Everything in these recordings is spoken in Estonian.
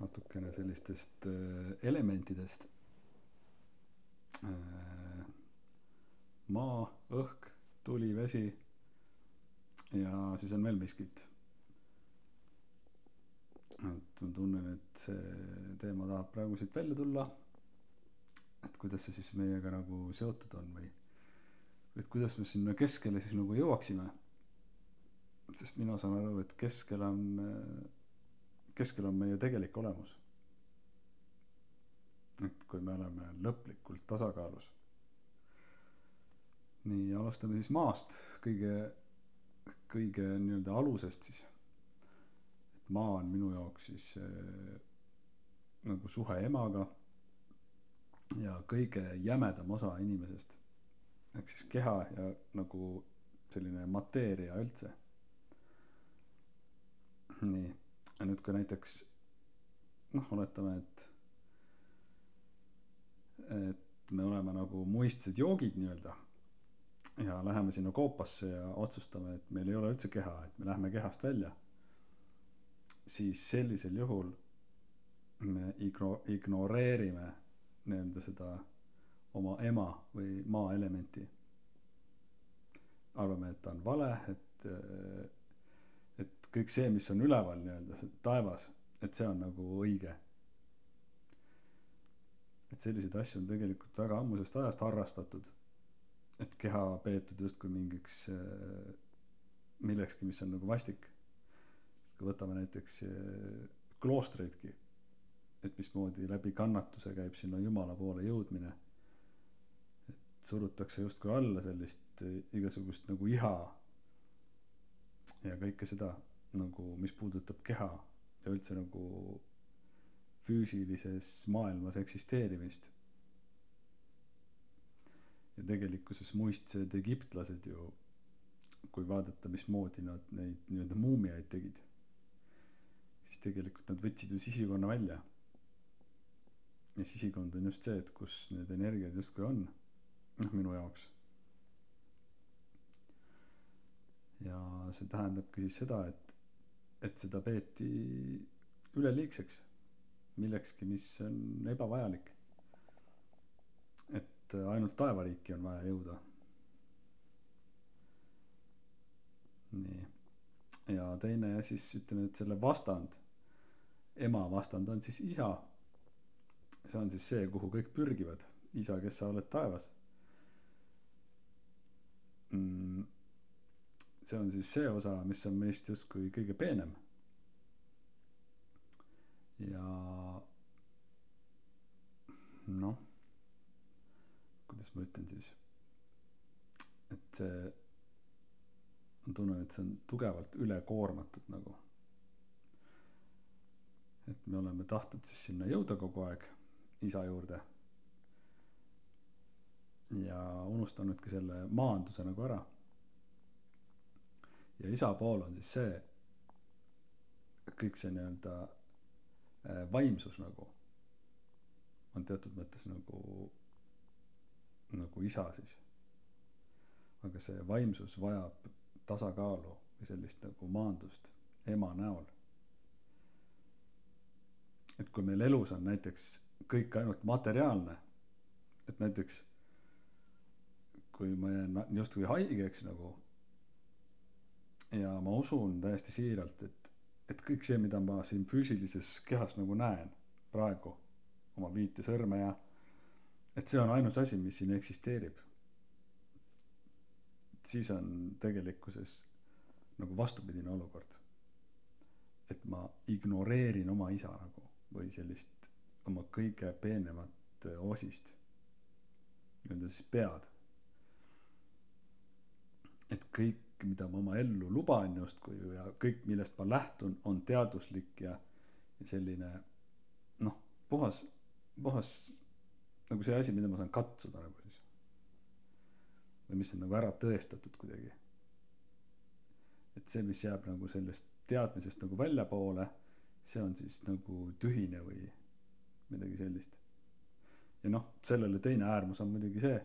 natukene sellistest äh, elementidest äh,. maa, õhk, tuli, vesi ja siis on veel miskit. et ma tunnen, et see teema tahab praegu siit välja tulla. et kuidas see siis meiega nagu seotud on või, et kuidas me sinna keskele siis nagu jõuaksime. sest mina saan aru, et keskel on äh, keskel on meie tegelik olemus. et kui me oleme lõplikult tasakaalus. nii, alustame siis maast, kõige, kõige nii-öelda alusest siis. et maa on minu jaoks siis äh, nagu suhe emaga. ja kõige jämedam osa inimesest. ehk siis keha ja nagu selline mateeria üldse. nii ja nüüd, kui näiteks noh, oletame, et, et me oleme nagu muistsed joogid nii-öelda. ja läheme sinna koopasse ja otsustame, et meil ei ole üldse keha, et me läheme kehast välja. siis sellisel juhul me igno-, ignoreerime nii-öelda seda oma ema või maa elementi. arvame, et ta on vale, et kõik see, mis on üleval nii-öelda, taevas, et see on nagu õige. et selliseid asju on tegelikult väga ammusest ajast harrastatud. et keha peetud justkui mingiks äh, millekski, mis on nagu vastik. kui võtame näiteks äh, kloostreidki, et mismoodi läbi kannatuse käib sinna jumala poole jõudmine. et surutakse justkui alla sellist äh, igasugust nagu iha ja kõike seda nagu, mis puudutab keha ja üldse nagu füüsilises maailmas eksisteerimist. ja tegelikkuses muistsed egiptlased ju, kui vaadata, mismoodi nad neid nii-öelda muumiaid tegid, siis tegelikult nad võtsid ju sisikonna välja. ja sisikond on just see, et kus need energiad justkui on, noh minu jaoks ja see tähendabki siis seda, et, et seda peeti üleliigseks, millekski, mis on ebavajalik. et ainult taevariiki on vaja jõuda. nii, ja teine ja siis ütleme, et selle vastand, ema vastand on siis isa. see on siis see, kuhu kõik pürgivad, isa, kes sa oled taevas mm see on siis see osa, mis on meist justkui kõige peenem. ja noh, kuidas ma ütlen siis, et see, ma tunnen, et see on tugevalt ülekoormatud nagu. et me oleme tahtnud siis sinna jõuda kogu aeg isa juurde. ja unustanudki selle maanduse nagu ära ja isa pool on siis see, kõik see nii-öelda äh, vaimsus nagu on teatud mõttes nagu, nagu isa siis. aga see vaimsus vajab tasakaalu või sellist nagu maandust ema näol. et kui meil elus on näiteks kõik ainult materiaalne, et näiteks kui ma jään justkui haigeks nagu ja ma usun täiesti siiralt, et, et kõik see, mida ma siin füüsilises kehas nagu näen praegu, oma viite sõrme ja, et see on ainus asi, mis siin eksisteerib. siis on tegelikkuses nagu vastupidine olukord. et ma ignoreerin oma isa nagu või sellist oma kõige peenemat osist. nii-öelda siis pead. et kõik kõik, mida ma oma ellu luban justkui ja kõik, millest ma lähtun, on teaduslik ja, ja selline noh, puhas, puhas nagu see asi, mida ma saan katsuda nagu siis. või mis on nagu ära tõestatud kuidagi. et see, mis jääb nagu sellest teadmisest nagu väljapoole, see on siis nagu tühine või midagi sellist. ja noh, sellele teine äärmus on muidugi see,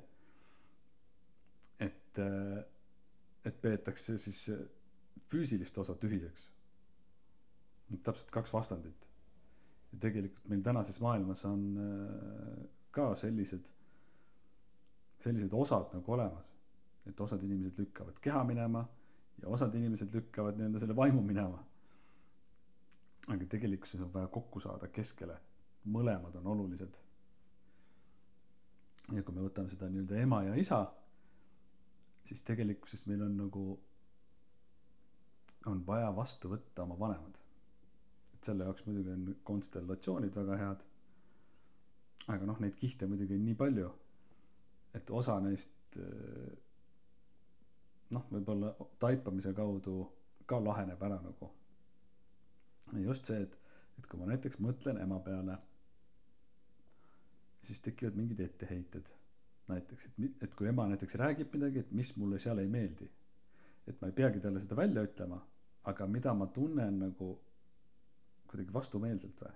et äh, et peetakse siis füüsilist osa tühiseks. täpselt kaks vastandit. ja tegelikult meil tänases maailmas on äh, ka sellised sellised osad nagu olemas et osad inimesed lükkavad keha minema ja osad inimesed lükkavad nii-öelda selle vaimu minema aga tegelikkuses on vaja kokku saada keskele mõlemad on olulised ja kui me võtame seda nii-öelda ema ja isa siis tegelikkuses meil on nagu on vaja vastu võtta oma vanemad. Et selle jaoks muidugi on konstellatsioonid väga head. Aga noh neid kihte muidugi on nii palju et osa neist eh, noh võib-olla taipamise kaudu ka laheneb ära nagu. Just see et et kui ma näiteks mõtlen ema peale siis tekivad mingid etteheited näiteks et et kui ema näiteks räägib midagi et mis mulle seal ei meeldi et ma ei peagi talle seda välja ütlema aga mida ma tunnen nagu kuidagi vastumeelselt või?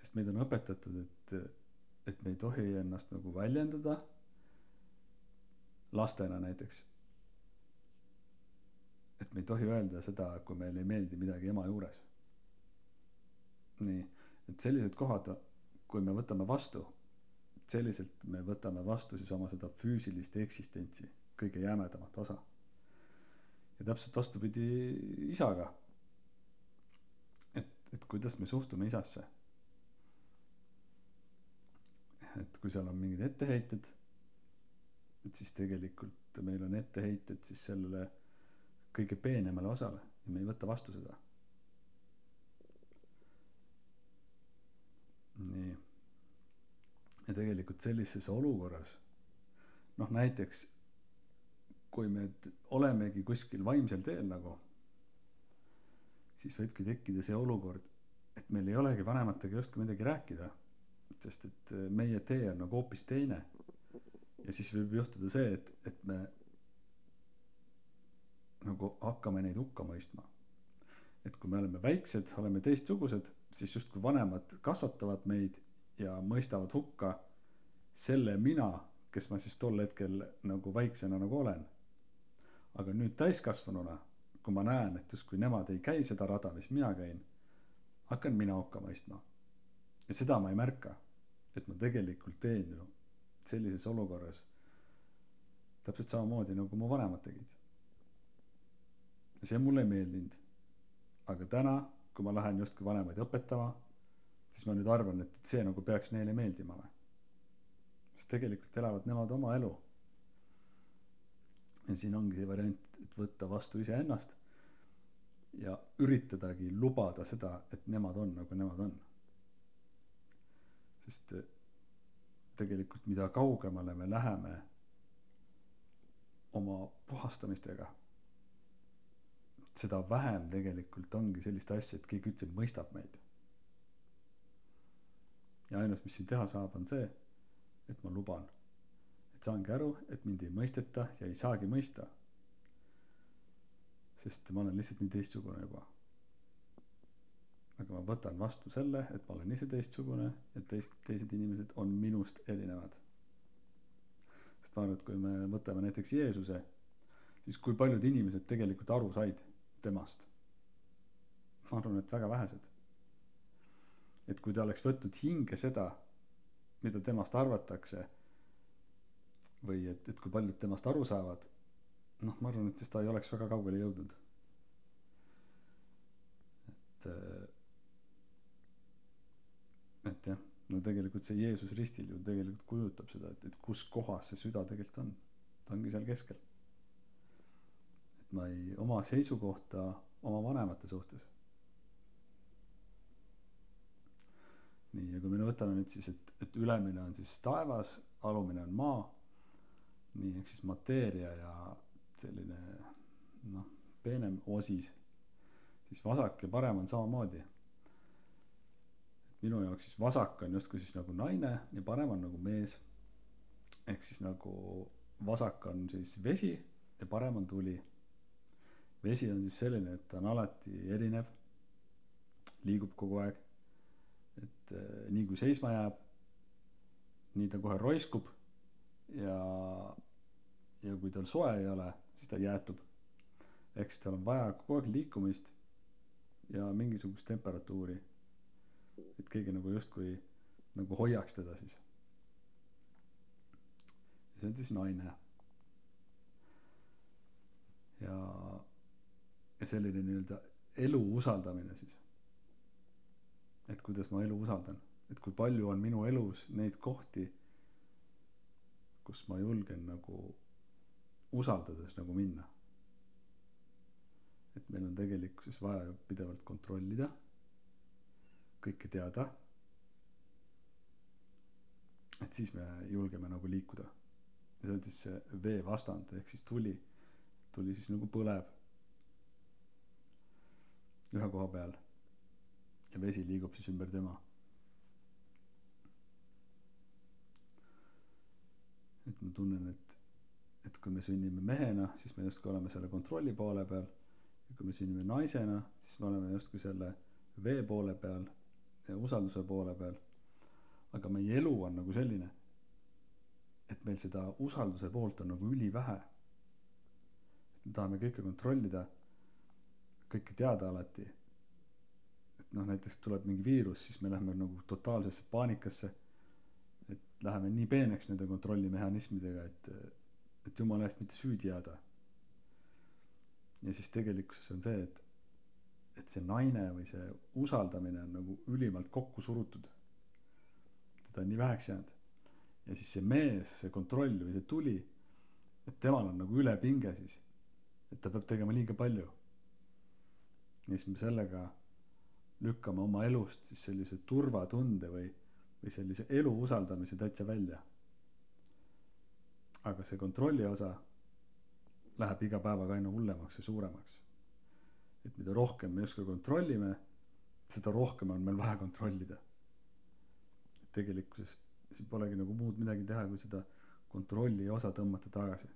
Sest meid on õpetatud et et me ei tohi ennast nagu väljendada lastena näiteks. Et me ei tohi öelda seda kui meile ei meeldi midagi ema juures. Nii et sellised kohad kui me võtame vastu selliselt me võtame vastu siis oma seda füüsilist eksistentsi kõige jämedamat osa. Ja täpselt vastupidi isaga. Et et kuidas me suhtume isasse. Et kui seal on mingid etteheited et siis tegelikult meil on etteheited siis sellele kõige peenemale osale ja me ei võta vastu seda. Nii ja tegelikult sellises olukorras noh näiteks kui me olemegi kuskil vaimsel teel nagu siis võibki tekkida see olukord et meil ei olegi vanematega justkui midagi rääkida sest et äh, meie tee on nagu hoopis teine. Ja siis võib juhtuda see et et me nagu hakkame neid hukka mõistma. Et kui me oleme väiksed oleme teistsugused siis justkui vanemad kasvatavad meid ja mõistavad hukka selle mina kes ma siis tol hetkel nagu väiksena nagu olen. Aga nüüd täiskasvanuna kui ma näen et justkui nemad ei käi seda rada mis mina käin hakkan mina hukka mõistma. Ja seda ma ei märka et ma tegelikult teen ju sellises olukorras täpselt samamoodi nagu mu vanemad tegid. Ja see mulle ei meeldinud. Aga täna kui ma lähen justkui vanemaid õpetama siis ma nüüd arvan et see nagu peaks neile meeldima või? Sest tegelikult elavad nemad oma elu. Ja siin ongi see variant et võtta vastu iseennast ja üritadagi lubada seda et nemad on nagu nemad on. Sest eh, tegelikult mida kaugemale me läheme oma puhastamistega seda vähem tegelikult ongi sellist asja et keegi üldse mõistab meid ja ainus mis siin teha saab on see et ma luban. Et saangi aru et mind ei mõisteta ja ei saagi mõista. Sest ma olen lihtsalt nii teistsugune juba. Aga ma võtan vastu selle et ma olen ise teistsugune ja teist teised inimesed on minust erinevad. Sest ma arvan et kui me võtame näiteks Jeesuse siis kui paljud inimesed tegelikult aru said temast? Ma arvan et väga vähesed et kui ta oleks võtnud hinge seda mida temast arvatakse või et et kui paljud temast aru saavad noh ma arvan et siis ta ei oleks väga kaugele jõudnud. Et äh, et jah no tegelikult see Jeesus ristil ju tegelikult kujutab seda et et kus kohas see süda tegelikult on. Ta ongi seal keskel. Et ma ei oma seisukohta oma vanemate suhtes nii ja kui me võtame nüüd siis et et ülemine on siis taevas alumine on maa. Nii ehk siis mateeria ja selline noh peenem osis. Siis vasak ja parem on samamoodi. Minu jaoks siis vasak on justkui siis nagu naine ja parem on nagu mees. Ehk siis nagu vasak on siis vesi ja parem on tuli. Vesi on siis selline et ta on alati erinev liigub kogu aeg et äh, nii kui seisma jääb nii ta kohe roiskub ja ja kui tal soe ei ole siis ta jäätub. Ehk siis tal on vaja kogu aeg liikumist ja mingisugust temperatuuri. Et keegi nagu justkui nagu hoiaks teda siis. Ja see on siis naine. Ja ja selline nii-öelda elu usaldamine siis et kuidas ma elu usaldan. Et kui palju on minu elus neid kohti kus ma julgen nagu usaldades nagu minna. Et meil on tegelikkuses vaja pidevalt kontrollida kõike teada. Et siis me julgeme nagu liikuda. Ja see on siis see vee vastand ehk siis tuli tuli siis nagu põleb ühe koha peal ja vesi liigub siis ümber tema. et ma tunnen et et kui me sünnime mehena siis me justkui oleme selle kontrolli poole peal. Ja kui me sünnime naisena siis me oleme justkui selle vee poole peal ja usalduse poole peal. Aga meie elu on nagu selline et meil seda usalduse poolt on nagu ülivähe. Me tahame kõike kontrollida kõike teada alati et noh näiteks tuleb mingi viirus siis me läheme nagu totaalsesse paanikasse. Et läheme nii peeneks nende kontrollimehhanismidega et et jumala eest mitte süüdi jääda. Ja siis tegelikkuses on see et et see naine või see usaldamine on nagu ülimalt kokku surutud. Teda on nii väheks jäänud. Ja siis see mees see kontroll või see tuli et temal on nagu ülepinge siis et ta peab tegema liiga palju. Ja siis me sellega lükkame oma elust siis sellise turvatunde või või sellise elu usaldamise täitsa välja. Aga see kontrolli osa läheb iga päevaga aina hullemaks ja suuremaks. Et mida rohkem me justkui kontrollime seda rohkem on meil vaja kontrollida. Tegelikkuses siin polegi nagu muud midagi teha kui seda kontrolli osa tõmmata tagasi.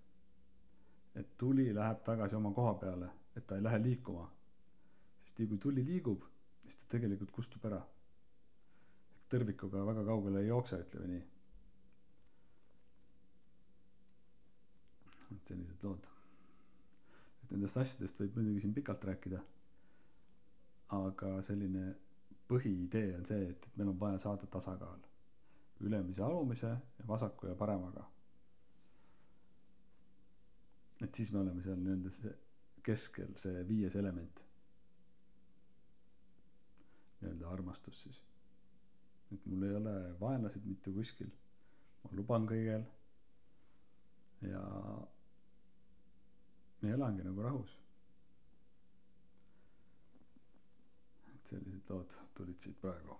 Et tuli läheb tagasi oma koha peale et ta ei lähe liikuma. Sest nii kui tuli liigub siis ta tegelikult kustub ära. Tõrvikuga väga kaugele ei jookse ütleme nii. Et sellised lood. Et nendest asjadest võib muidugi siin pikalt rääkida aga selline põhiidee on see et et meil on vaja saada tasakaal. Ülemise alumise ja vasaku ja paremaga. Et siis me oleme seal nii-öelda see keskel see viies element nii-öelda armastus siis. Et mul ei ole vaenlaseid mitte kuskil. Ma luban kõigel. Ja ja elangi nagu rahus. Et sellised lood tulid siit praegu